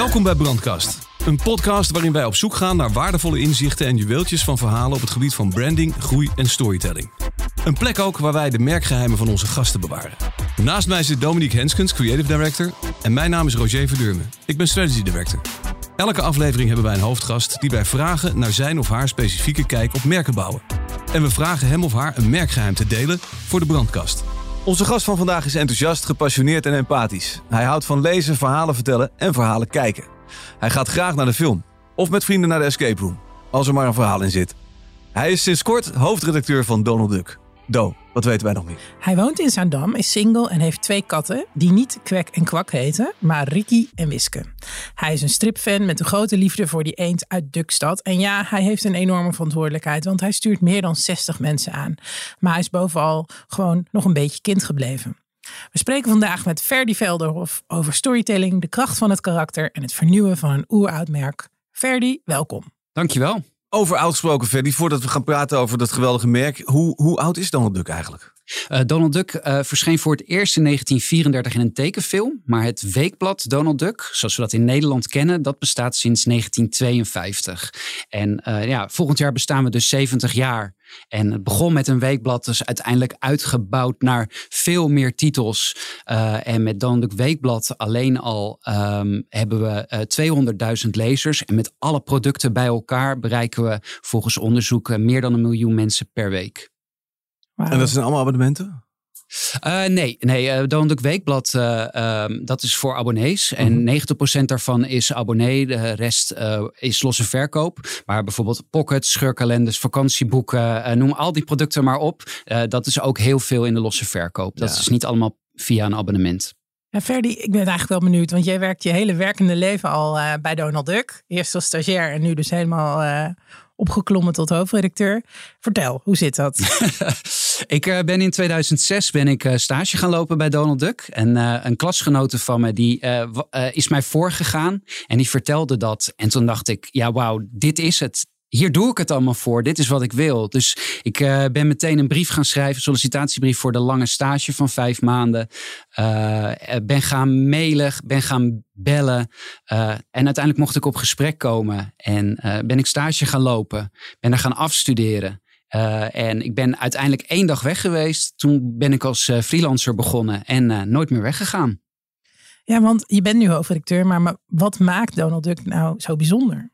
Welkom bij Brandkast. Een podcast waarin wij op zoek gaan naar waardevolle inzichten en juweeltjes van verhalen op het gebied van branding, groei en storytelling. Een plek ook waar wij de merkgeheimen van onze gasten bewaren. Naast mij zit Dominique Henskens, Creative Director. En mijn naam is Roger Verdurmen. Ik ben Strategy Director. Elke aflevering hebben wij een hoofdgast die wij vragen naar zijn of haar specifieke kijk op merken bouwen. En we vragen hem of haar een merkgeheim te delen voor de brandkast. Onze gast van vandaag is enthousiast, gepassioneerd en empathisch. Hij houdt van lezen, verhalen vertellen en verhalen kijken. Hij gaat graag naar de film of met vrienden naar de escape room, als er maar een verhaal in zit. Hij is sinds kort hoofdredacteur van Donald Duck. Do, wat weten wij nog niet? Hij woont in Zaandam, is single en heeft twee katten die niet Kwek en Kwak heten, maar Ricky en Wiske. Hij is een stripfan met een grote liefde voor die eend uit Dukstad. En ja, hij heeft een enorme verantwoordelijkheid, want hij stuurt meer dan 60 mensen aan. Maar hij is bovenal gewoon nog een beetje kind gebleven. We spreken vandaag met Ferdy Velderhof over storytelling, de kracht van het karakter en het vernieuwen van een oeroud merk. Ferdy, welkom. Dankjewel. Over oud gesproken, Ferdy, voordat we gaan praten over dat geweldige merk. Hoe, hoe oud is Donald Duck eigenlijk? Uh, Donald Duck uh, verscheen voor het eerst in 1934 in een tekenfilm. Maar het weekblad Donald Duck, zoals we dat in Nederland kennen, dat bestaat sinds 1952. En uh, ja, volgend jaar bestaan we dus 70 jaar. En het begon met een weekblad, dus uiteindelijk uitgebouwd naar veel meer titels. En met Donald Duck Weekblad alleen al um, hebben we uh, 200.000 lezers. En met alle producten bij elkaar bereiken we volgens onderzoeken meer dan een miljoen mensen per week. Wow. En dat zijn allemaal abonnementen? Uh, nee, nee uh, Donald Duck Weekblad, uh, um, dat is voor abonnees. En mm -hmm. 90% daarvan is abonnee, de rest is losse verkoop. Maar bijvoorbeeld pockets, scheurkalenders, vakantieboeken, noem al die producten maar op. dat is ook heel veel in de losse verkoop. Dat ja. is niet allemaal via een abonnement. En Ferdy, ik ben eigenlijk wel benieuwd, want jij werkt je hele werkende leven al bij Donald Duck. Eerst als stagiair en nu dus helemaal opgeklommen tot hoofdredacteur. Vertel, hoe zit dat? ik uh, ben in 2006 ben ik uh, stage gaan lopen bij Donald Duck. En uh, een klasgenote van me die is mij voorgegaan en die vertelde dat. En toen dacht ik, ja wauw, dit is het hier doe ik het allemaal voor. Dit is wat ik wil. Dus ik ben meteen een brief gaan schrijven, sollicitatiebrief voor de lange stage van vijf maanden. Ben gaan mailen, ben gaan bellen. En uiteindelijk mocht ik op gesprek komen. En ben ik stage gaan lopen. Ben er gaan afstuderen. En ik ben uiteindelijk één dag weg geweest. Toen ben ik als freelancer begonnen en nooit meer weggegaan. Ja, want je bent nu hoofdredacteur, maar wat maakt Donald Duck nou zo bijzonder?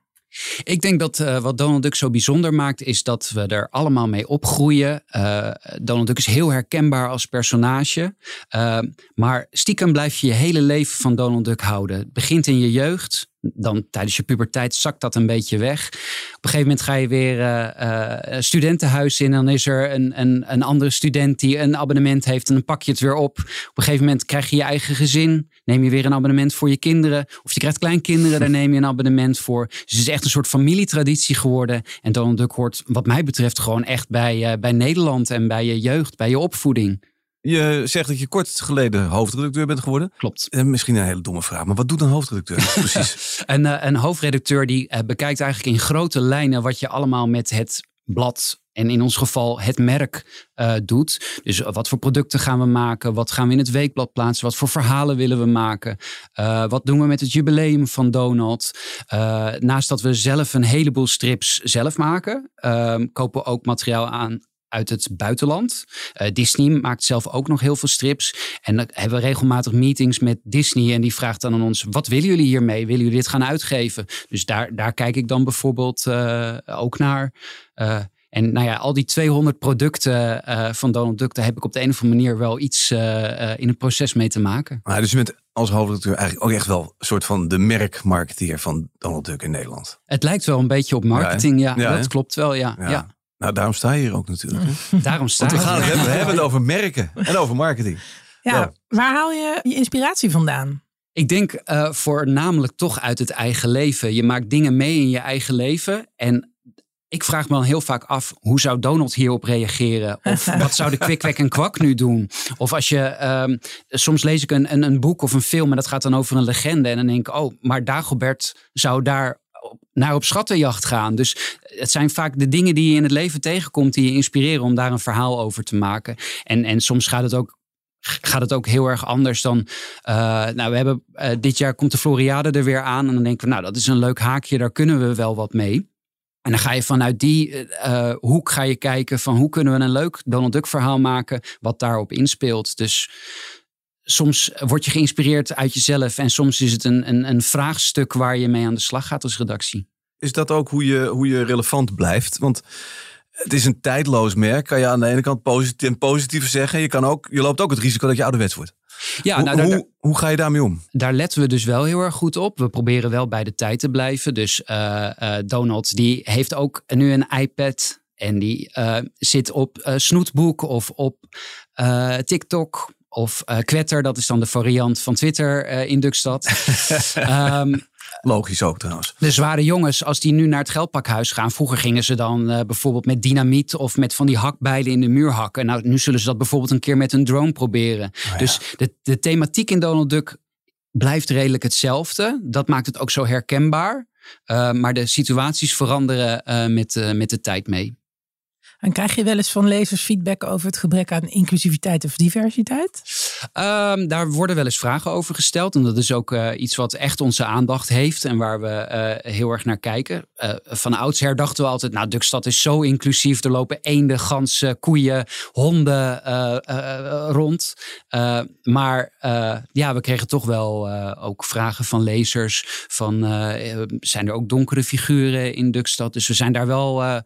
Ik denk dat uh, wat Donald Duck zo bijzonder maakt, is dat we er allemaal mee opgroeien. Uh, Donald Duck is heel herkenbaar als personage. Uh, maar stiekem blijf je je hele leven van Donald Duck houden. Het begint in je jeugd. Dan tijdens je puberteit zakt dat een beetje weg. Op een gegeven moment ga je weer een studentenhuis in. Dan is er een, een, een andere student die een abonnement heeft. En dan pak je het weer op. Op een gegeven moment krijg je je eigen gezin. Neem je weer een abonnement voor je kinderen. Of je krijgt kleinkinderen, daar neem je een abonnement voor. Dus het is echt een soort familietraditie geworden. En Donald Duck hoort wat mij betreft gewoon echt bij, uh, bij Nederland en bij je jeugd, bij je opvoeding. Je zegt dat je kort geleden hoofdredacteur bent geworden. Klopt. En misschien een hele domme vraag, maar wat doet een hoofdredacteur precies? een, uh, een hoofdredacteur die bekijkt eigenlijk in grote lijnen wat je allemaal met het blad en in ons geval het merk uh, doet. Dus wat voor producten gaan we maken? Wat gaan we in het weekblad plaatsen? Wat voor verhalen willen we maken? Uh, wat doen we met het jubileum van Donald? Uh, naast dat we zelf een heleboel strips zelf maken, kopen we ook materiaal aan uit het buitenland. Uh, Disney maakt zelf ook nog heel veel strips. En dan hebben we regelmatig meetings met Disney. En die vraagt dan aan ons: wat willen jullie hiermee? Willen jullie dit gaan uitgeven? Dus daar, daar kijk ik dan bijvoorbeeld uh, ook naar. Uh, en nou ja, al die 200 producten van Donald Duck, daar heb ik op de een of andere manier wel iets in het proces mee te maken. Maar dus je bent als hoofdredacteur eigenlijk ook echt wel een soort van de merkmarketeer van Donald Duck in Nederland. Het lijkt wel een beetje op marketing, ja. ja, ja dat klopt wel, ja. ja. ja. Nou, daarom sta je hier ook natuurlijk. daarom sta je. We, gaan het hebben, we hebben het over merken en over marketing. Ja, waar haal je je inspiratie vandaan? Ik denk uh, voornamelijk toch uit het eigen leven. Je maakt dingen mee in je eigen leven. En ik vraag me dan heel vaak af, hoe zou Donald hierop reageren? Of wat zou de kwikwek en kwak nu doen? Of als je, um, soms lees ik een, een, een, boek of een film en dat gaat dan over een legende. En dan denk ik, oh, maar Dagobert zou daar naar op schattenjacht gaan. Dus het zijn vaak de dingen die je in het leven tegenkomt die je inspireren om daar een verhaal over te maken. En, en soms gaat het ook gaat het ook heel erg anders dan. nou, we hebben dit jaar komt de Floriade er weer aan. En dan denken we, nou, dat is een leuk haakje, daar kunnen we wel wat mee. En dan ga je vanuit die hoek ga je kijken van hoe kunnen we een leuk Donald Duck verhaal maken wat daarop inspeelt. Dus soms word je geïnspireerd uit jezelf en soms is het een, een, een vraagstuk waar je mee aan de slag gaat als redactie. Is dat ook hoe je, hoe je relevant blijft? Want het is een tijdloos merk, kan je aan de ene kant positief, positief zeggen. Je, kan ook, je loopt ook het risico dat je ouderwets wordt. Ja, nou, hoe, hoe, hoe, ga je daarmee om? Daar letten we dus wel heel erg goed op. We proberen wel bij de tijd te blijven. Dus uh, uh, Donald die heeft ook nu een iPad. En die uh, zit op Snoetboek of op TikTok of uh, Kwetter, dat is dan de variant van Twitter uh, in Dukstad. um, Logisch ook trouwens. De zware jongens, als die nu naar het geldpakhuis gaan. Vroeger gingen ze dan uh, bijvoorbeeld met dynamiet of met van die hakbijlen in de muur hakken. Nou, nu zullen ze dat bijvoorbeeld een keer met een drone proberen. Oh, ja. Dus de, de thematiek in Donald Duck blijft redelijk hetzelfde. Dat maakt het ook zo herkenbaar. Uh, maar de situaties veranderen uh, met, met de tijd mee. En krijg je wel eens van lezers feedback over het gebrek aan inclusiviteit of diversiteit? Um, daar worden wel eens vragen over gesteld. En dat is ook uh, iets wat echt onze aandacht heeft en waar we uh, heel erg naar kijken. Uh, van oudsher dachten we altijd, nou, Dukstad is zo inclusief. Er lopen eenden, ganzen, koeien, honden rond. maar ja, we kregen toch wel ook vragen van lezers van, zijn er ook donkere figuren in Dukstad? Dus we zijn daar wel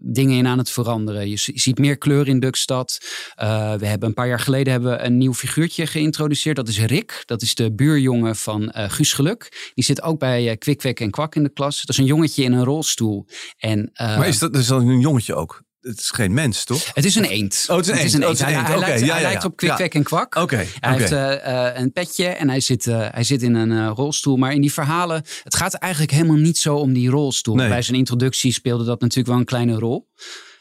dingen aan het veranderen. Je, ziet meer kleur in Dukstad. Uh, we hebben een paar jaar geleden hebben we een nieuw figuurtje geïntroduceerd. Dat is Rick. Dat is de buurjongen van uh, Guus Geluk. Die zit ook bij uh, Kwik, en Kwak in de klas. Dat is een jongetje in een rolstoel. En, maar is dat is dan een jongetje ook? Het is geen mens, toch? Het is een eend. Oh, het is een, eend. Is een eend. Oh, hij, lijkt, hij lijkt, op Kwik, en Kwak. Oké. Okay. Hij heeft uh, een petje en hij zit, uh, hij zit in een uh, rolstoel. Maar in die verhalen, het gaat eigenlijk helemaal niet zo om die rolstoel. Nee. Bij zijn introductie speelde dat natuurlijk wel een kleine rol.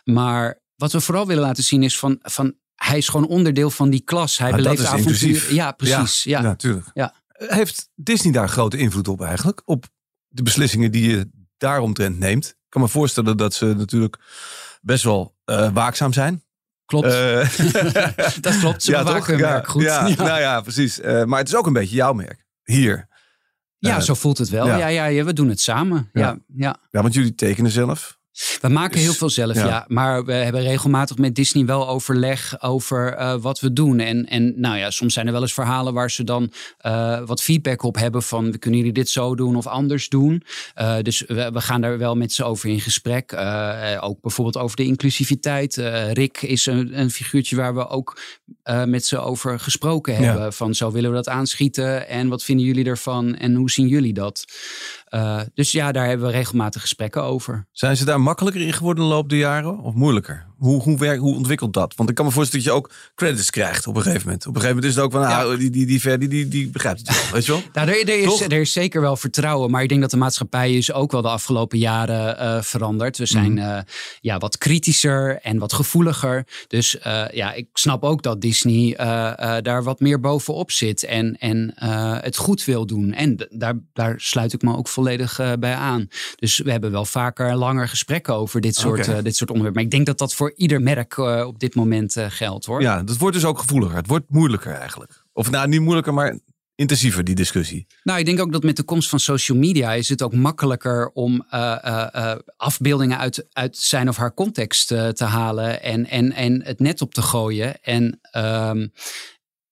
Maar wat we vooral willen laten zien is van, van hij is gewoon onderdeel van die klas. Hij maar beleeft avontuur. Ja, precies. Ja, ja. natuurlijk. Ja. Heeft Disney daar grote invloed op eigenlijk? Op de beslissingen die je daaromtrent neemt? Ik kan me voorstellen dat ze natuurlijk best wel uh, waakzaam zijn. Klopt. Uh, dat klopt. Ze ja, bewaken hun merk goed. Ja, ja, Nou ja, precies. Uh, maar het is ook een beetje jouw merk. Hier. Ja, zo voelt het wel. Ja, ja, ja we doen het samen. Ja. Ja. Ja. want jullie tekenen zelf. We maken heel veel zelf, ja. Maar we hebben regelmatig met Disney wel overleg over uh, wat we doen. En, en nou ja, soms zijn er wel eens verhalen waar ze dan uh, wat feedback op hebben van kunnen jullie dit zo doen of anders doen. Uh, dus we, we, gaan daar wel met ze over in gesprek. ook bijvoorbeeld over de inclusiviteit. Rick is een, een, figuurtje waar we ook met ze over gesproken hebben. Ja. Van zo willen we dat aanschieten en wat vinden jullie ervan en hoe zien jullie dat? Dus ja, daar hebben we regelmatig gesprekken over. Zijn ze daar makkelijker in geworden de loop der jaren of moeilijker? Hoe, hoe, werkt, hoe ontwikkelt dat? Want ik kan me voorstellen dat je ook credits krijgt op een gegeven moment. Op een gegeven moment is het ook van, nou, die, die, die, die, die, die begrijpt het wel, weet je wel? nou, er, er, is, er is zeker wel vertrouwen, maar ik denk dat de maatschappij is ook wel de afgelopen jaren uh, veranderd. We zijn uh, ja, wat kritischer en wat gevoeliger. Dus uh, ja, ik snap ook dat Disney daar wat meer bovenop zit en, en het goed wil doen. En daar, daar sluit ik me ook volledig bij aan. Dus we hebben wel vaker langer gesprekken over dit soort, okay. dit soort onderwerpen. Maar ik denk dat dat voor ieder merk uh, op dit moment uh, geldt hoor. Ja, dat wordt dus ook gevoeliger. Het wordt moeilijker eigenlijk. Of nou, niet moeilijker, maar intensiever die discussie. Nou, ik denk ook dat met de komst van social media is het ook makkelijker om uh, afbeeldingen uit, uit zijn of haar context te halen en, en, en het net op te gooien. En um,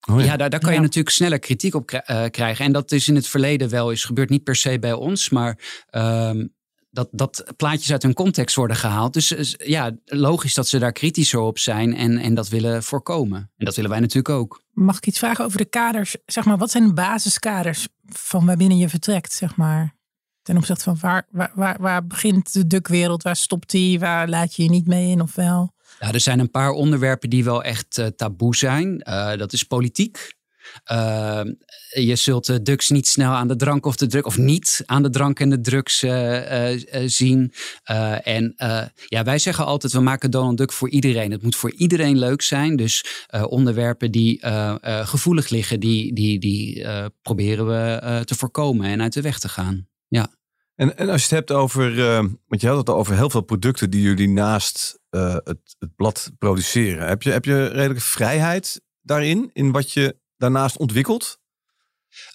Oh ja. ja. daar, daar kan je natuurlijk sneller kritiek op krijgen. En dat is in het verleden wel eens gebeurd. Niet per se bij ons, maar um, dat, dat plaatjes uit hun context worden gehaald. Dus ja, logisch dat ze daar kritischer op zijn en, en dat willen voorkomen. En dat willen wij natuurlijk ook. Mag ik iets vragen over de kaders? Zeg maar, wat zijn de basiskaders van waarbinnen je vertrekt, zeg maar? Ten opzichte van waar, waar, waar, waar begint de dukwereld? Waar stopt die? Waar laat je je niet mee in of wel? Ja, er zijn een paar onderwerpen die wel echt uh, taboe zijn. Uh, dat is politiek. Uh, je zult de drugs niet snel aan de drank of de druk of niet aan de drank en de drugs uh, uh, zien. en ja, wij zeggen altijd: we maken Donald Duck voor iedereen. Het moet voor iedereen leuk zijn. Dus onderwerpen die gevoelig liggen, die, die, die proberen we te voorkomen en uit de weg te gaan. Ja. En, en als je het hebt over, want je had het over heel veel producten die jullie naast het, het blad produceren. Heb je, heb je redelijke vrijheid daarin? In wat je daarnaast ontwikkelt?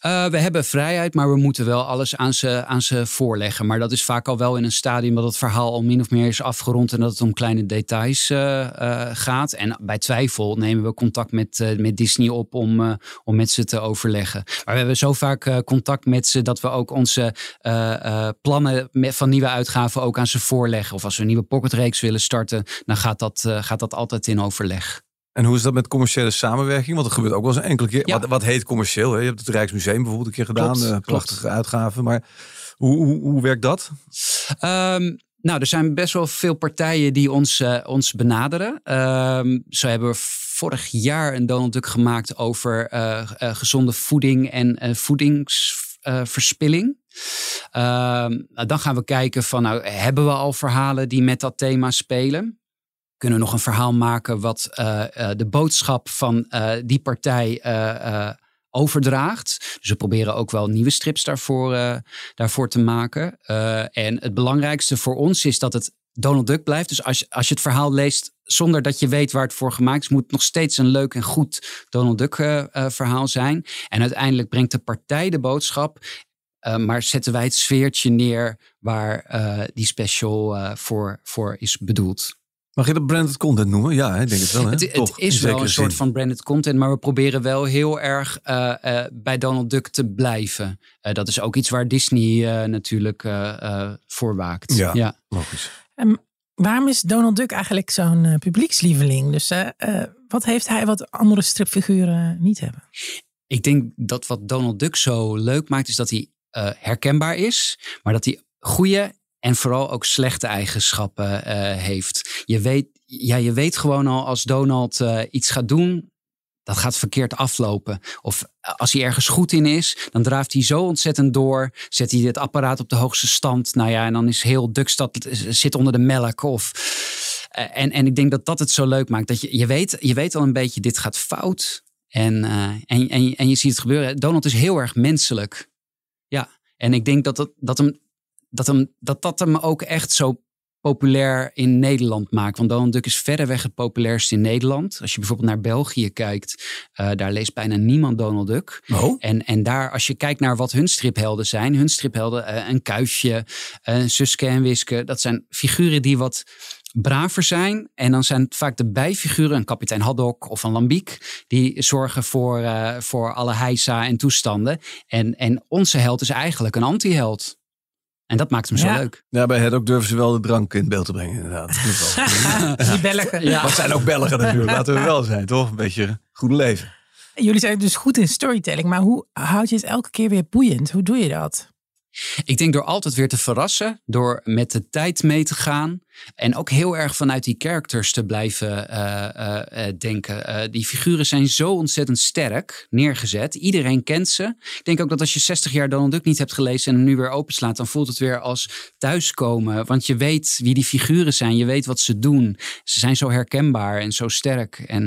Uh, we hebben vrijheid, maar we moeten wel alles aan ze, aan ze voorleggen. Maar dat is vaak al wel in een stadium dat het verhaal al min of meer is afgerond en dat het om kleine details uh, uh, gaat. En bij twijfel nemen we contact met, met Disney op om, om met ze te overleggen. Maar we hebben zo vaak contact met ze dat we ook onze plannen met, van nieuwe uitgaven ook aan ze voorleggen. Of als we een nieuwe pocketreeks willen starten, dan gaat dat, gaat dat altijd in overleg. En hoe is dat met commerciële samenwerking? Want dat gebeurt ook wel eens een enkele keer. Wat, wat, heet commercieel? Hè? Je hebt het Rijksmuseum bijvoorbeeld een keer gedaan. Klopt, uh, prachtige klopt. uitgaven. Maar hoe, hoe, hoe werkt dat? Um, nou, er zijn best wel veel partijen die ons, uh, ons benaderen. Um, zo hebben we vorig jaar een Donald Duck gemaakt over uh, gezonde voeding en voedingsverspilling. Ehm, nou, dan gaan we kijken van, nou, hebben we al verhalen die met dat thema spelen? Kunnen nog een verhaal maken wat uh, uh, de boodschap van uh, die partij overdraagt. Dus we proberen ook wel nieuwe strips daarvoor, daarvoor te maken. en het belangrijkste voor ons is dat het Donald Duck blijft. Dus als als je het verhaal leest zonder dat je weet waar het voor gemaakt is, moet het nog steeds een leuk en goed Donald Duck verhaal zijn. En uiteindelijk brengt de partij de boodschap. maar zetten wij het sfeertje neer waar die special voor, voor is bedoeld. Mag je dat branded content noemen? Ja, ik denk het wel. Hè? Het, het is wel een soort van branded content, maar we proberen wel heel erg uh, uh, bij Donald Duck te blijven. Uh, dat is ook iets waar Disney natuurlijk voor waakt. Ja, ja. logisch. Um, waarom is Donald Duck eigenlijk zo'n publiekslieveling? Dus wat heeft hij wat andere stripfiguren niet hebben? Ik denk dat wat Donald Duck zo leuk maakt, is dat hij herkenbaar is, maar dat hij goede en vooral ook slechte eigenschappen uh, heeft. Je weet, ja, je weet gewoon al als Donald uh, iets gaat doen, dat gaat verkeerd aflopen. Of als hij ergens goed in is, dan draaft hij zo ontzettend door. Zet hij het apparaat op de hoogste stand. Nou ja, en dan is heel Dukstad eh, zit onder de melk. En, en ik denk dat dat het zo leuk maakt. Dat je, je, weet, je weet al een beetje, dit gaat fout. En, en, en, en je ziet het gebeuren. Donald is heel erg menselijk. Ja, en ik denk dat, dat, dat hem dat, hem, dat dat hem ook echt zo populair in Nederland maakt. Want Donald Duck is verreweg het populairste in Nederland. Als je bijvoorbeeld naar België kijkt, uh, daar leest bijna niemand Donald Duck. Oh. En, en daar, als je kijkt naar wat hun striphelden zijn, hun striphelden, uh, een kuifje, een uh, Suske en Wiske, dat zijn figuren die wat braver zijn. En dan zijn het vaak de bijfiguren, een kapitein Haddock of een Lambiek, die zorgen voor, voor alle heisa en toestanden. En, en onze held is eigenlijk een antiheld. En dat maakt hem zo leuk. Ja, bij het ook durven ze wel de drank in beeld te brengen, inderdaad. Die Belgen. Ja. Maar zijn ook Belgen natuurlijk, laten we wel zijn, toch? Een beetje goed leven. Jullie zijn dus goed in storytelling, maar hoe houd je het elke keer weer boeiend? Hoe doe je dat? Ik denk door altijd weer te verrassen, door met de tijd mee te gaan. En ook heel erg vanuit die characters te blijven uh, uh, denken. die figuren zijn zo ontzettend sterk neergezet. Iedereen kent ze. Ik denk ook dat als je 60 jaar Donald Duck niet hebt gelezen en hem nu weer openslaat, dan voelt het weer als thuiskomen. Want je weet wie die figuren zijn. Je weet wat ze doen. Ze zijn zo herkenbaar en zo sterk. En,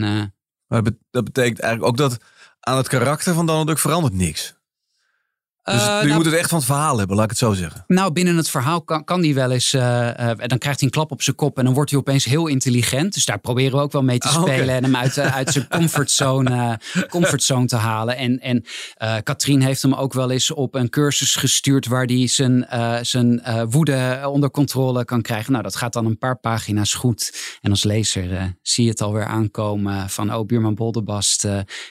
maar dat betekent eigenlijk ook dat aan het karakter van Donald Duck verandert niks. Dus uh, je nou, moet het echt van het verhaal hebben, laat ik het zo zeggen. Nou, binnen het verhaal kan, kan die wel eens. Uh, uh, dan krijgt hij een klap op zijn kop en dan wordt hij opeens heel intelligent. Dus daar proberen we ook wel mee te oh, spelen okay. en hem uit, uit zijn comfortzone, comfortzone te halen. En, en Katrien heeft hem ook wel eens op een cursus gestuurd waar hij zijn, zijn woede onder controle kan krijgen. Nou, dat gaat dan een paar pagina's goed. En als lezer zie je het alweer aankomen van, oh, buurman Boldebast,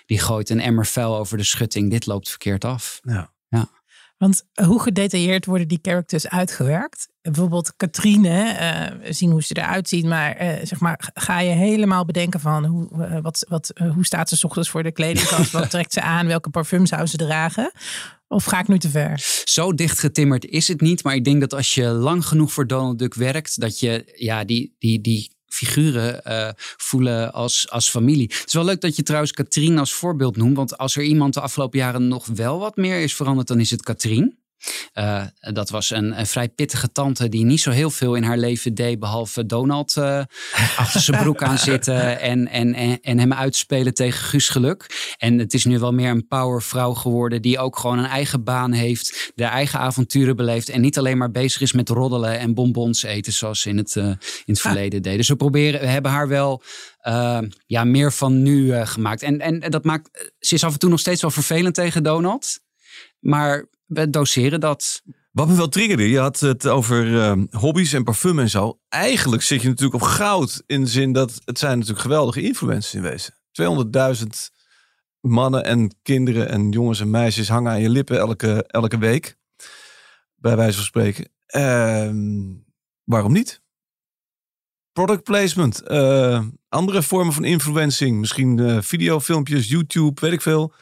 die gooit een emmer vuil over de schutting. Dit loopt verkeerd af. Ja. Want hoe gedetailleerd worden die characters uitgewerkt? Bijvoorbeeld Katrine, uh, zien hoe ze eruit ziet, maar, uh, zeg maar ga je helemaal bedenken van hoe, uh, wat, wat, hoe staat ze s ochtends voor de kledingkast, wat trekt ze aan, welke parfum zou ze dragen? Of ga ik nu te ver? Zo dicht getimmerd is het niet, maar ik denk dat als je lang genoeg voor Donald Duck werkt, dat je ja, die, die, die figuren uh, voelen als, als familie. Het is wel leuk dat je trouwens Katrien als voorbeeld noemt. Want als er iemand de afgelopen jaren nog wel wat meer is veranderd, dan is het Katrien. Uh, dat was een, een, vrij pittige tante die niet zo heel veel in haar leven deed. Behalve Donald uh, achter zijn broek aan zitten en, en, en, en, hem uitspelen tegen Guus Geluk. En het is nu wel meer een powervrouw geworden die ook gewoon een eigen baan heeft. De eigen avonturen beleeft. En niet alleen maar bezig is met roddelen en bonbons eten zoals ze in het, uh, in het ah. verleden deden. Dus we proberen, we hebben haar wel ja, meer van nu gemaakt. En, en dat maakt, ze is af en toe nog steeds wel vervelend tegen Donald. Maar we doseren dat. Wat me wel triggerde, je had het over uh, hobby's en parfum en zo. Eigenlijk zit je natuurlijk op goud in de zin dat het zijn natuurlijk geweldige influencers in wezen. 200.000 mannen en kinderen en jongens en meisjes hangen aan je lippen elke, elke week. Bij wijze van spreken. Uh, waarom niet? Product placement, uh, andere vormen van influencing, misschien uh, videofilmpjes, YouTube, weet ik veel.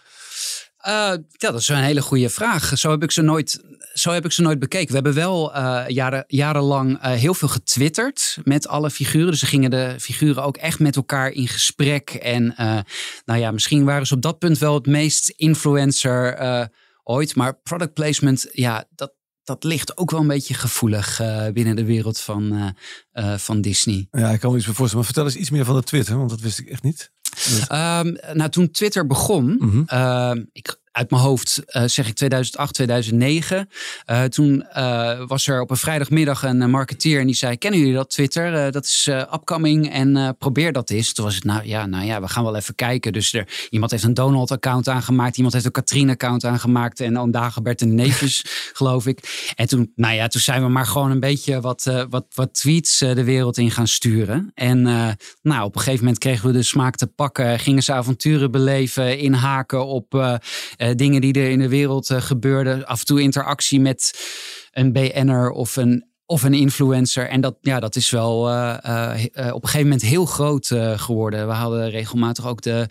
Uh, ja, dat is een hele goede vraag. Zo heb ik ze nooit, zo heb ik ze nooit bekeken. We hebben wel uh, jaren, jarenlang uh, heel veel getwitterd met alle figuren. Dus ze gingen de figuren ook echt met elkaar in gesprek. En nou ja, misschien waren ze op dat punt wel het meest influencer ooit. Maar product placement, ja, dat, dat ligt ook wel een beetje gevoelig binnen de wereld van, van Disney. Ja, ik kan me iets voorstellen. Maar vertel eens iets meer van de Twitter, want dat wist ik echt niet. Um, nou, toen Twitter begon, mm ik, uit mijn hoofd uh, zeg ik 2008, 2009. Uh, toen uh, was er op een vrijdagmiddag een eh, marketeer en die zei: Kennen jullie dat Twitter? dat is upcoming en probeer dat eens. Toen was het nou ja, nou ja, we gaan wel even kijken. Dus er, iemand heeft een Donald-account aangemaakt, iemand heeft een Katrien-account aangemaakt en oom Dagobert en neefjes, geloof ik. En toen, nou ja, toen zijn we maar gewoon een beetje wat, wat, wat tweets de wereld in gaan sturen. En nou, op een gegeven moment kregen we de smaak te pakken, gingen ze avonturen beleven, inhaken op dingen die er in de wereld uh, gebeurden. Af en toe interactie met een BN'er of een, of een influencer. En dat, ja, dat is wel uh, op een gegeven moment heel groot geworden. We hadden regelmatig ook de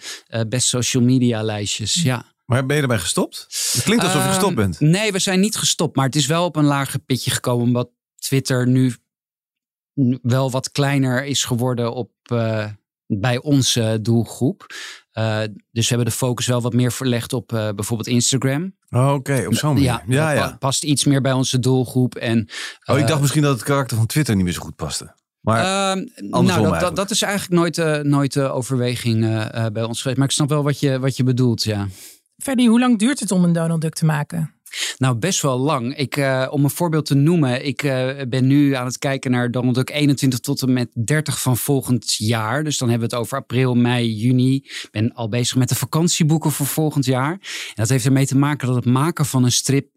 best social media lijstjes. Hm. Ja. Maar ben je erbij gestopt? Het klinkt alsof je gestopt bent. Ehm, nee, we zijn niet gestopt. Maar het is wel op een lager pitje gekomen. Omdat Twitter nu wel wat kleiner is geworden op, bij onze doelgroep. Uh, dus we hebben de focus wel wat meer verlegd op uh, bijvoorbeeld Instagram. Oh, Oké, op zo'n manier. Ja, ja, past iets meer bij onze doelgroep. En, oh, ik dacht eh, misschien dat het karakter van Twitter niet meer zo goed paste. Maar uh, nou, dat, dat, is eigenlijk nooit, nooit de overweging bij ons geweest. Maar ik snap wel wat je, wat je bedoelt, ja. Ferdy, hoe lang duurt het om een Donald Duck te maken? Nou, best wel lang. Ik, uh, om een voorbeeld te noemen, ik uh, ben nu aan het kijken naar Donald Duck 21 tot en met 30 van volgend jaar. Dus dan hebben we het over april, mei, juni. Ik ben al bezig met de vakantieboeken voor volgend jaar. En dat heeft ermee te maken dat het maken van een strip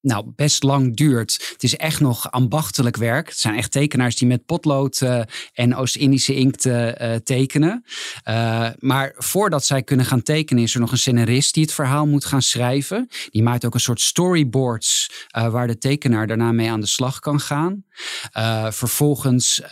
nou, best lang duurt. Het is echt nog ambachtelijk werk. Het zijn echt tekenaars die met potlood uh, en Oost-Indische inkt uh, tekenen. Uh, maar voordat zij kunnen gaan tekenen, is er nog een scenarist die het verhaal moet gaan schrijven. Die maakt ook een soort storyboards waar de tekenaar daarna mee aan de slag kan gaan. vervolgens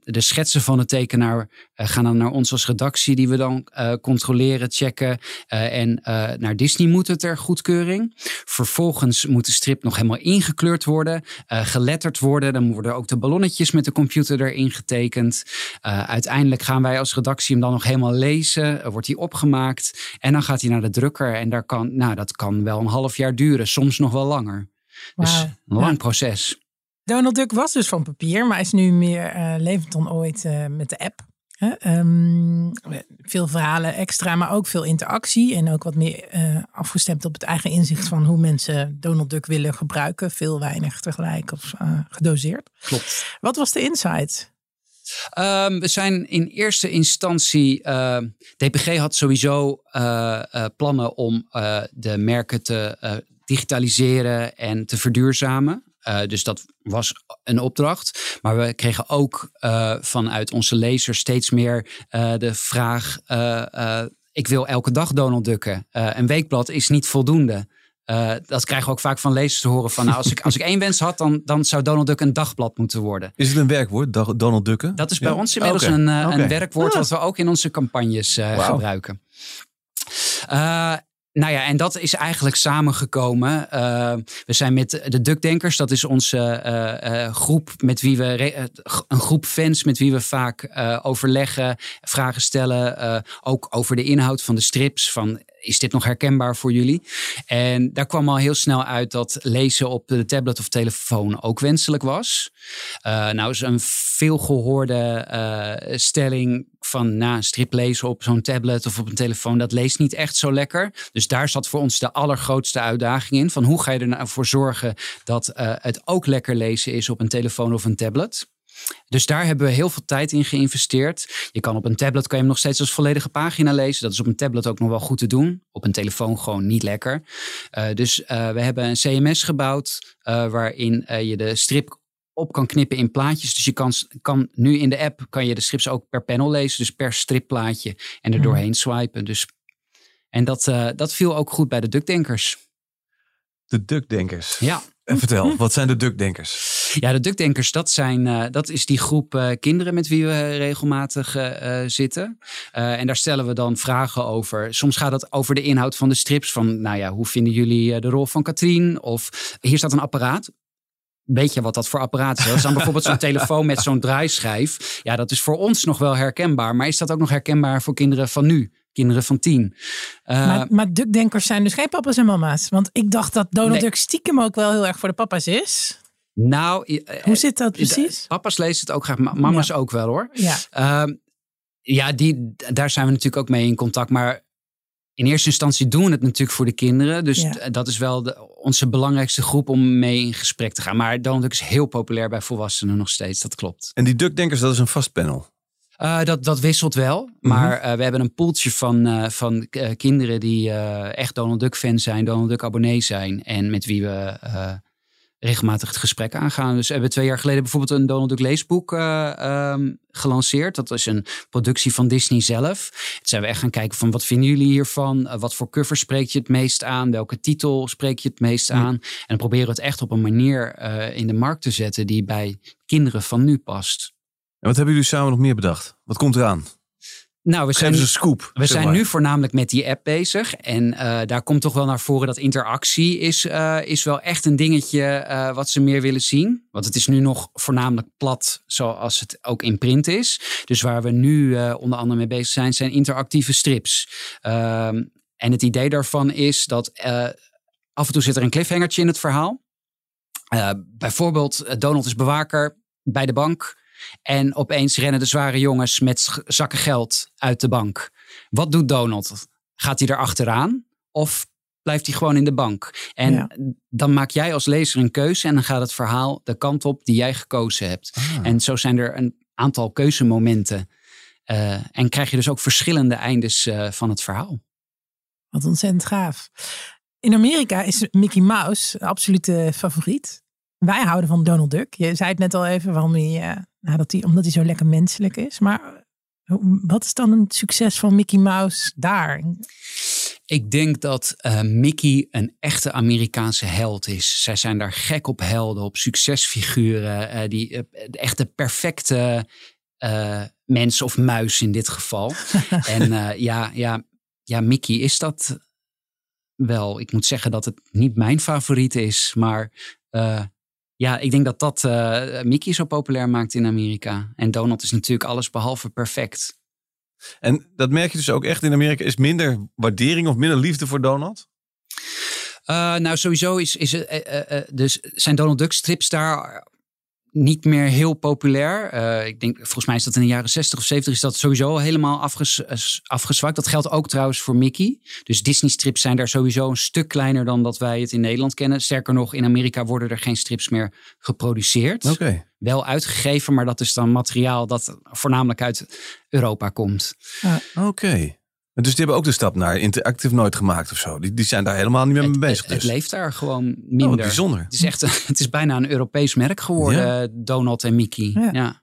de schetsen van de tekenaar gaan dan naar ons als redactie, die we dan controleren, checken. en naar Disney moet het ter goedkeuring. Vervolgens moet de strip nog helemaal ingekleurd worden, uh, geletterd worden. Dan worden ook de ballonnetjes met de computer erin getekend. Uh, uiteindelijk gaan wij als redactie hem dan nog helemaal lezen. wordt hij opgemaakt en dan gaat hij naar de drukker. En daar kan, nou, dat kan wel een half jaar duren, soms nog wel langer. Dus een lang proces. Donald Duck was dus van papier, maar is nu meer levend dan ooit met de app. Um, veel verhalen extra, maar ook veel interactie. En ook wat meer uh, afgestemd op het eigen inzicht van hoe mensen Donald Duck willen gebruiken. Veel weinig tegelijk of uh, gedoseerd. Klopt. Wat was de insight? Um, we zijn in eerste instantie. Uh, DPG had sowieso plannen om de merken te digitaliseren en te verduurzamen. Uh, dus dat was een opdracht. Maar we kregen ook uh, vanuit onze lezers steeds meer uh, de vraag: ik wil elke dag Donald Ducken. een weekblad is niet voldoende. dat krijgen we ook vaak van lezers te horen. Van, nou, als, ik, als ik één wens had, dan, dan zou Donald Duck een dagblad moeten worden. Is het een werkwoord, Donald Ducken? Dat is bij ons inmiddels een, een werkwoord ah. wat we ook in onze campagnes wow. gebruiken. Uh, nou ja, en dat is eigenlijk samengekomen. Uh, we zijn met de Dukdenkers, dat is onze uh, uh, groep met wie we een groep fans met wie we vaak overleggen, vragen stellen, ook over de inhoud van de strips. Van is dit nog herkenbaar voor jullie? En daar kwam al heel snel uit dat lezen op de tablet of telefoon ook wenselijk was. Nou is een veelgehoorde stelling van na nou, strip lezen op zo'n tablet of op een telefoon, dat leest niet echt zo lekker. Dus daar zat voor ons de allergrootste uitdaging in. Van hoe ga je er nou voor zorgen dat uh, het ook lekker lezen is op een telefoon of een tablet? Dus daar hebben we heel veel tijd in geïnvesteerd. Je kan op een tablet kan je hem nog steeds als volledige pagina lezen. Dat is op een tablet ook nog wel goed te doen. Op een telefoon gewoon niet lekker. Uh, dus uh, we hebben een CMS gebouwd waarin je de strip op kan knippen in plaatjes. Dus je kan, kan nu in de app kan je de strips ook per panel lezen. Dus per stripplaatje en er mhm. doorheen swipen. Dus, en dat, dat viel ook goed bij de dukdenkers. De dukdenkers? Ja. En vertel, wat zijn de dukdenkers? Ja, de dukdenkers, dat, zijn, uh, dat is die groep uh, kinderen met wie we regelmatig uh, zitten. en daar stellen we dan vragen over. Soms gaat het over de inhoud van de strips. Van, nou ja, hoe vinden jullie de rol van Katrien? Of hier staat een apparaat. Weet je wat dat voor apparaat is? Dat is dan bijvoorbeeld zo'n telefoon met zo'n draaischijf. Ja, dat is voor ons nog wel herkenbaar. Maar is dat ook nog herkenbaar voor kinderen van nu? kinderen van tien. Uh, maar, maar Dukdenkers zijn dus geen papa's en mama's. Want ik dacht dat Donald Duck stiekem ook wel heel erg voor de papa's is. Nou, hoe zit dat precies? Papa's lezen het ook graag, mama's ook wel hoor. Ja, uh, ja die, daar zijn we natuurlijk ook mee in contact. Maar in eerste instantie doen we het natuurlijk voor de kinderen. Dus dat is wel de, onze belangrijkste groep om mee in gesprek te gaan. Maar Donald Duck is heel populair bij volwassenen nog steeds, dat klopt. En die Duckdenkers, dat is een vast panel? Uh, dat, dat wisselt wel. Mhm. Maar uh, we hebben een poeltje van, uh, van kinderen die echt Donald Duck fan zijn, Donald Duck abonnee zijn. En met wie we regelmatig het gesprek aangaan. Dus we hebben twee jaar geleden bijvoorbeeld een Donald Duck leesboek um, gelanceerd. Dat is een productie van Disney zelf. Toen zijn we echt gaan kijken van wat vinden jullie hiervan? wat voor cover spreek je het meest aan? Welke titel spreek je het meest aan? En dan proberen we het echt op een manier in de markt te zetten die bij kinderen van nu past. En wat hebben jullie samen nog meer bedacht? Wat komt eraan? Nou, we zijn, een scoop. We zijn nu voornamelijk met die app bezig. En uh, daar komt toch wel naar voren dat interactie is, uh, is wel echt een dingetje uh, wat ze meer willen zien. Want het is nu nog voornamelijk plat zoals het ook in print is. Dus waar we nu onder andere mee bezig zijn, zijn interactieve strips. Ehm, en het idee daarvan is dat af en toe zit er een cliffhangertje in het verhaal. bijvoorbeeld, Donald is bewaker bij de bank. En opeens rennen de zware jongens met zakken geld uit de bank. Wat doet Donald? Gaat hij er achteraan? Of blijft hij gewoon in de bank? En dan maak jij als lezer een keuze en dan gaat het verhaal de kant op die jij gekozen hebt. Ah. En zo zijn er een aantal keuzemomenten. Uh, en krijg je dus ook verschillende eindes uh, van het verhaal. Wat ontzettend gaaf. In Amerika is Mickey Mouse absolute favoriet. Wij houden van Donald Duck. Je zei het net al even waarom hij, uh, nou, dat hij, omdat hij zo lekker menselijk is. Maar wat is dan een succes van Mickey Mouse daar? Ik denk dat uh, Mickey een echte Amerikaanse held is. Zij zijn daar gek op helden, op succesfiguren. Uh, die uh, echt de perfecte mens of muis in dit geval. en ja, ja, ja, Mickey is dat wel. Ik moet zeggen dat het niet mijn favoriet is, maar ja, ik denk dat dat uh, Mickey zo populair maakt in Amerika. En Donald is natuurlijk alles behalve perfect. En dat merk je dus ook echt in Amerika. Is minder waardering of minder liefde voor Donald? Uh, nou, sowieso is, is, uh, dus zijn Donald Duck strips daar niet meer heel populair. Uh, ik denk, volgens mij is dat in de jaren 60 of 70 is dat sowieso helemaal afges, afgezwakt. Dat geldt ook trouwens voor Mickey. Dus Disney strips zijn daar sowieso een stuk kleiner dan dat wij het in Nederland kennen. Sterker nog, in Amerika worden er geen strips meer geproduceerd. Oké. Wel uitgegeven, maar dat is dan materiaal dat voornamelijk uit Europa komt. Oké. Dus die hebben ook de stap naar interactive nooit gemaakt of zo. Die, die zijn daar helemaal niet meer mee bezig. Dus. Het leeft daar gewoon minder. Oh, bijzonder. Het is, echt, het is bijna een Europees merk geworden, Donald en Mickey. Ja.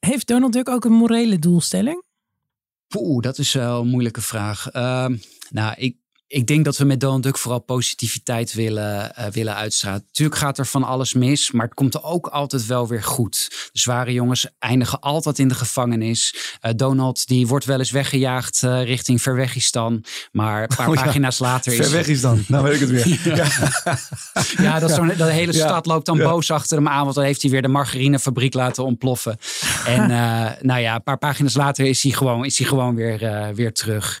Heeft Donald Duck ook een morele doelstelling? Poeh, dat is wel een moeilijke vraag. Uh, nou, ik, ik denk dat we met Donald Duck vooral positiviteit willen, uh, willen uitstralen. Natuurlijk gaat er van alles mis, maar het komt er ook altijd wel weer goed. De zware jongens eindigen altijd in de gevangenis. Uh, Donald die wordt wel eens weggejaagd uh, richting Verwegistan. Maar een paar oh, ja. pagina's later is... Verwegistan, nou weet ik het weer. ja, ja dat, hele stad loopt dan boos achter hem aan. Want dan heeft hij weer de margarinefabriek laten ontploffen. En nou ja, een paar pagina's later is hij gewoon, is hij gewoon weer, weer terug.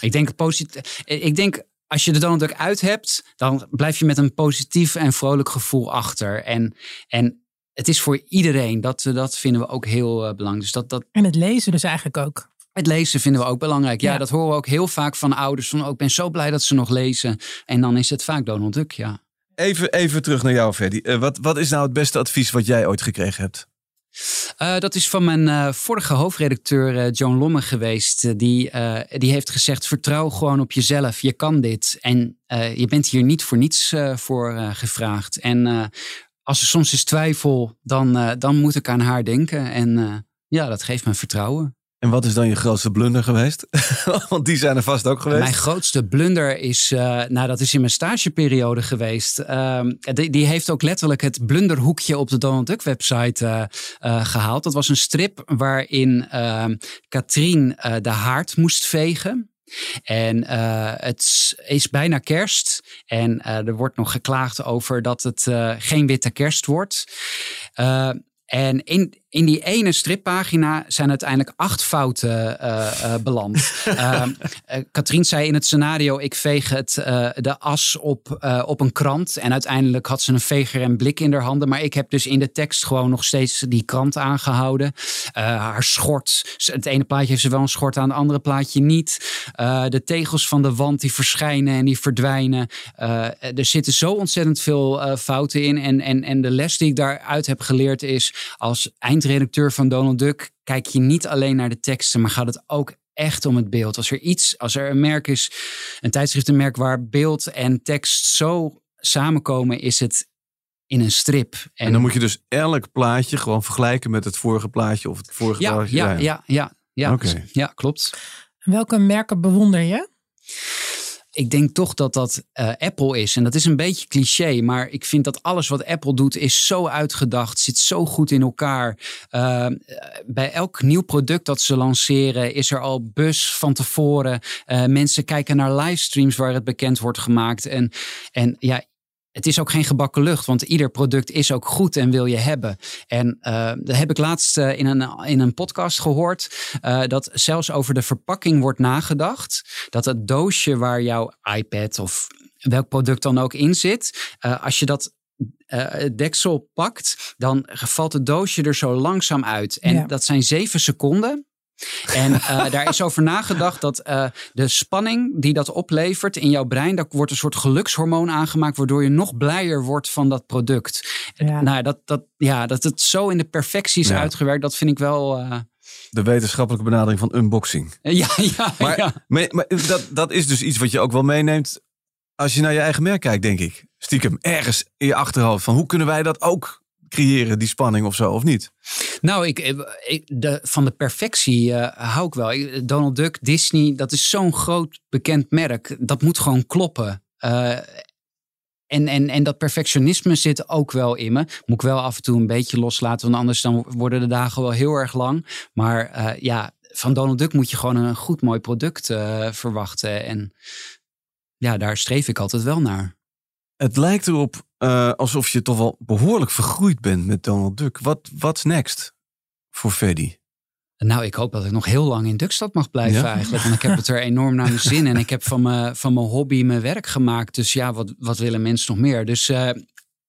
ik denk, positief, ik denk als je de Donald Duck uit hebt, dan blijf je met een positief en vrolijk gevoel achter. En, en het is voor iedereen. Dat, dat vinden we ook heel uh, belangrijk. Dus dat, dat... En het lezen dus eigenlijk ook. Het lezen vinden we ook belangrijk. Ja, dat horen we ook heel vaak van ouders. Van, oh, ik ben zo blij dat ze nog lezen. En dan is het vaak Donald Duck, ja. Even, even terug naar jou, Ferdy. Uh, wat, wat is nou het beste advies wat jij ooit gekregen hebt? Uh, dat is van mijn uh, vorige hoofdredacteur uh, Joan Lomme geweest. die, die heeft gezegd: vertrouw gewoon op jezelf. Je kan dit. En je bent hier niet voor niets voor gevraagd. En als er soms is twijfel, dan, dan moet ik aan haar denken. En ja, dat geeft me vertrouwen. En wat is dan je grootste blunder geweest? Want die zijn er vast ook geweest. Mijn grootste blunder is, uh, nou dat is in mijn stageperiode geweest. Uh, die, die, heeft ook letterlijk het blunderhoekje op de Donald Duck website uh, gehaald. Dat was een strip waarin ehm, Katrien de haard moest vegen. En het is bijna kerst. En er wordt nog geklaagd over dat het geen witte kerst wordt. En in, in die ene strippagina zijn uiteindelijk acht fouten uh, uh, beland. uh, Katrien zei in het scenario: ik veeg het, de as op, op een krant. En uiteindelijk had ze een veger en blik in haar handen. Maar ik heb dus in de tekst gewoon nog steeds die krant aangehouden. haar schort. Het ene plaatje heeft ze wel een schort aan, het andere plaatje niet. de tegels van de wand die verschijnen en die verdwijnen. er zitten zo ontzettend veel fouten in. En, en, en de les die ik daaruit heb geleerd is: als eind redacteur van Donald Duck kijk je niet alleen naar de teksten, maar gaat het ook echt om het beeld. Als er iets, als er een merk is, een tijdschriftenmerk waar beeld en tekst zo samenkomen, is het in een strip. En, dan moet je dus elk plaatje gewoon vergelijken met het vorige plaatje of het vorige ja, plaatje. Ja, ja, ja, ja, ja, ja klopt. Welke merken bewonder je? Ik denk toch dat dat uh, Apple is. En dat is een beetje cliché, maar ik vind dat alles wat Apple doet is zo uitgedacht, zit zo goed in elkaar. Uh, bij elk nieuw product dat ze lanceren is er al bus van tevoren. Uh, mensen kijken naar livestreams waar het bekend wordt gemaakt. En, en ja, het is ook geen gebakken lucht, want ieder product is ook goed en wil je hebben. En uh, dat heb ik laatst uh, in, een, in een podcast gehoord, uh, dat zelfs over de verpakking wordt nagedacht. Dat het doosje waar jouw iPad of welk product dan ook in zit, als je dat het deksel pakt, dan valt het doosje er zo langzaam uit. En ja. dat zijn zeven seconden. En uh, daar is over nagedacht dat uh, de spanning die dat oplevert in jouw brein, daar wordt een soort gelukshormoon aangemaakt, waardoor je nog blijer wordt van dat product. Ja. Nou, dat, dat, ja, dat het zo in de perfectie is ja. uitgewerkt, dat vind ik wel. Uh... De wetenschappelijke benadering van unboxing. Ja, ja, maar, ja. Maar, maar dat, dat is dus iets wat je ook wel meeneemt als je naar je eigen merk kijkt, denk ik. Stiekem ergens in je achterhoofd van hoe kunnen wij dat ook creëren, die spanning of zo, of niet? Nou, ik, ik de, van de perfectie uh, hou ik wel. Donald Duck, Disney, dat is zo'n groot bekend merk. Dat moet gewoon kloppen. Uh, en, en, en dat perfectionisme zit ook wel in me. Moet ik wel af en toe een beetje loslaten, want anders dan worden de dagen wel heel erg lang. Maar ja, van Donald Duck moet je gewoon een goed mooi product verwachten. En ja, daar streef ik altijd wel naar. Het lijkt erop uh, alsof je toch wel behoorlijk vergroeid bent met Donald Duck. Wat what's next voor Freddy? Nou, ik hoop dat ik nog heel lang in Dukstad mag blijven ja? eigenlijk. Want ik heb het er enorm naar mijn zin. En ik heb van mijn, van mijn hobby mijn werk gemaakt. Dus ja, wat, wat willen mensen nog meer? Dus uh,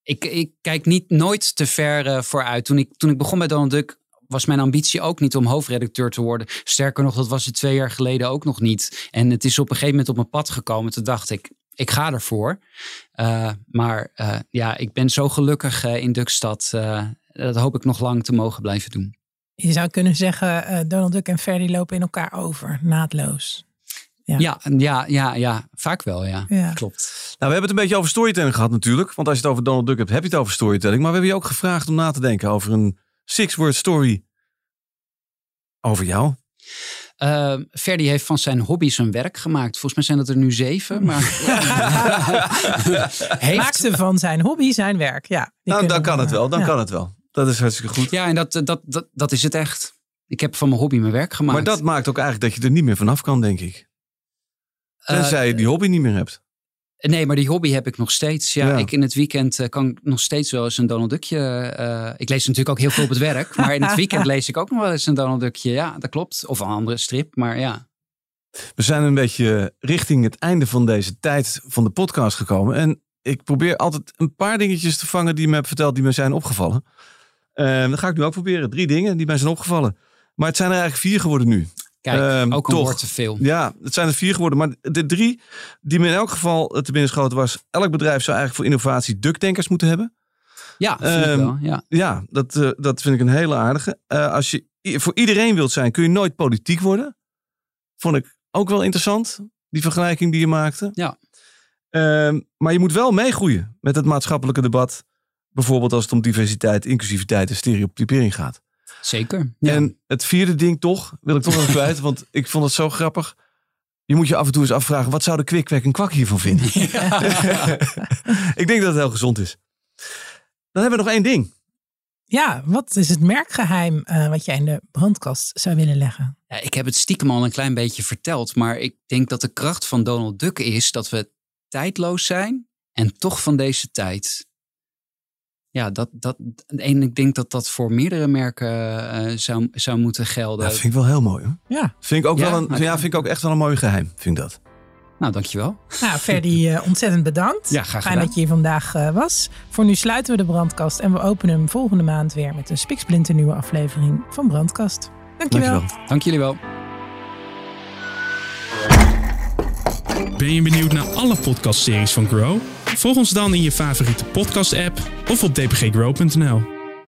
ik, ik kijk niet nooit te ver uh, vooruit. Toen ik, toen ik begon met Donald Duck was mijn ambitie ook niet om hoofdredacteur te worden. Sterker nog, dat was het twee jaar geleden ook nog niet. En het is op een gegeven moment op mijn pad gekomen. Toen dacht ik, ik ga ervoor. Uh, maar uh, ja, ik ben zo gelukkig uh, in Dukstad. dat hoop ik nog lang te mogen blijven doen. Je zou kunnen zeggen, Donald Duck en Ferdy lopen in elkaar over, naadloos. Ja. Ja, ja, ja, ja, vaak wel, ja. ja. Klopt. Nou, we hebben het een beetje over storytelling gehad natuurlijk. Want als je het over Donald Duck hebt, heb je het over storytelling. Maar we hebben je ook gevraagd om na te denken over een six-word story over jou. Uh, Ferdi heeft van zijn hobby's een werk gemaakt. Volgens mij zijn het er nu zeven. Maar heeft... Maakte van zijn hobby zijn werk. Ja, nou, dan kan het wel. Dan kan het wel. Dat is hartstikke goed. Ja, en dat, dat, dat, dat is het echt. Ik heb van mijn hobby mijn werk gemaakt. Maar dat maakt ook eigenlijk dat je er niet meer vanaf kan, denk ik. Tenzij je die hobby niet meer hebt. Nee, maar die hobby heb ik nog steeds. Ja, ik in het weekend uh, kan nog steeds wel eens een Donald Duckje. Uh, ik lees natuurlijk ook heel veel op het werk. Maar in het weekend lees ik ook nog wel eens een Donald Duckje. Ja, dat klopt. Of een andere strip, maar ja. We zijn een beetje richting het einde van deze tijd van de podcast gekomen. En ik probeer altijd een paar dingetjes te vangen die me hebben verteld, die me zijn opgevallen. Uh, dat ga ik nu ook proberen. Drie dingen die mij zijn opgevallen. Maar het zijn er eigenlijk vier geworden nu. Kijk, ehm, ook een toch, woord te veel. Ja, het zijn er vier geworden. Maar de drie die me in elk geval te binnen schoten was... elk bedrijf zou eigenlijk voor innovatie ducktankers moeten hebben. Ja, vind um, wel, ja. ja dat, uh, dat vind ik een hele aardige. Uh, als je voor iedereen wilt zijn, kun je nooit politiek worden. Vond ik ook wel interessant, die vergelijking die je maakte. Ja. Um, maar je moet wel meegroeien met het maatschappelijke debat. Bijvoorbeeld als het om diversiteit, inclusiviteit en stereotypering gaat. Zeker. En het vierde ding toch, wil ik toch wel kwijt, want ik vond het zo grappig. Je moet je af en toe eens afvragen, wat zou de kwik, en kwak hiervan vinden? ik denk dat het heel gezond is. Dan hebben we nog één ding. Ja, wat is het merkgeheim uh, wat jij in de brandkast zou willen leggen? Ja, ik heb het stiekem al een klein beetje verteld, maar ik denk dat de kracht van Donald Duck is dat we tijdloos zijn en toch van deze tijd ja, dat, dat, en ik denk dat dat voor meerdere merken uh, zou, zou moeten gelden. Dat vind ik wel heel mooi hoor. Ja. Vind ik ook, wel een, ja, vind ik ook echt wel een mooi geheim, vind ik dat. Nou, dankjewel. Nou, Ferdi, uh, ontzettend bedankt. Ja, graag Fijn dat je hier vandaag uh, was. Voor nu sluiten we de brandkast en we openen hem volgende maand weer met een spiksplinter nieuwe aflevering van Brandkast. Dankjewel. Dankjewel. Dank jullie wel. Ben je benieuwd naar alle podcastseries van Grow? Volg ons dan in je favoriete podcast-app of op dpggrow.nl.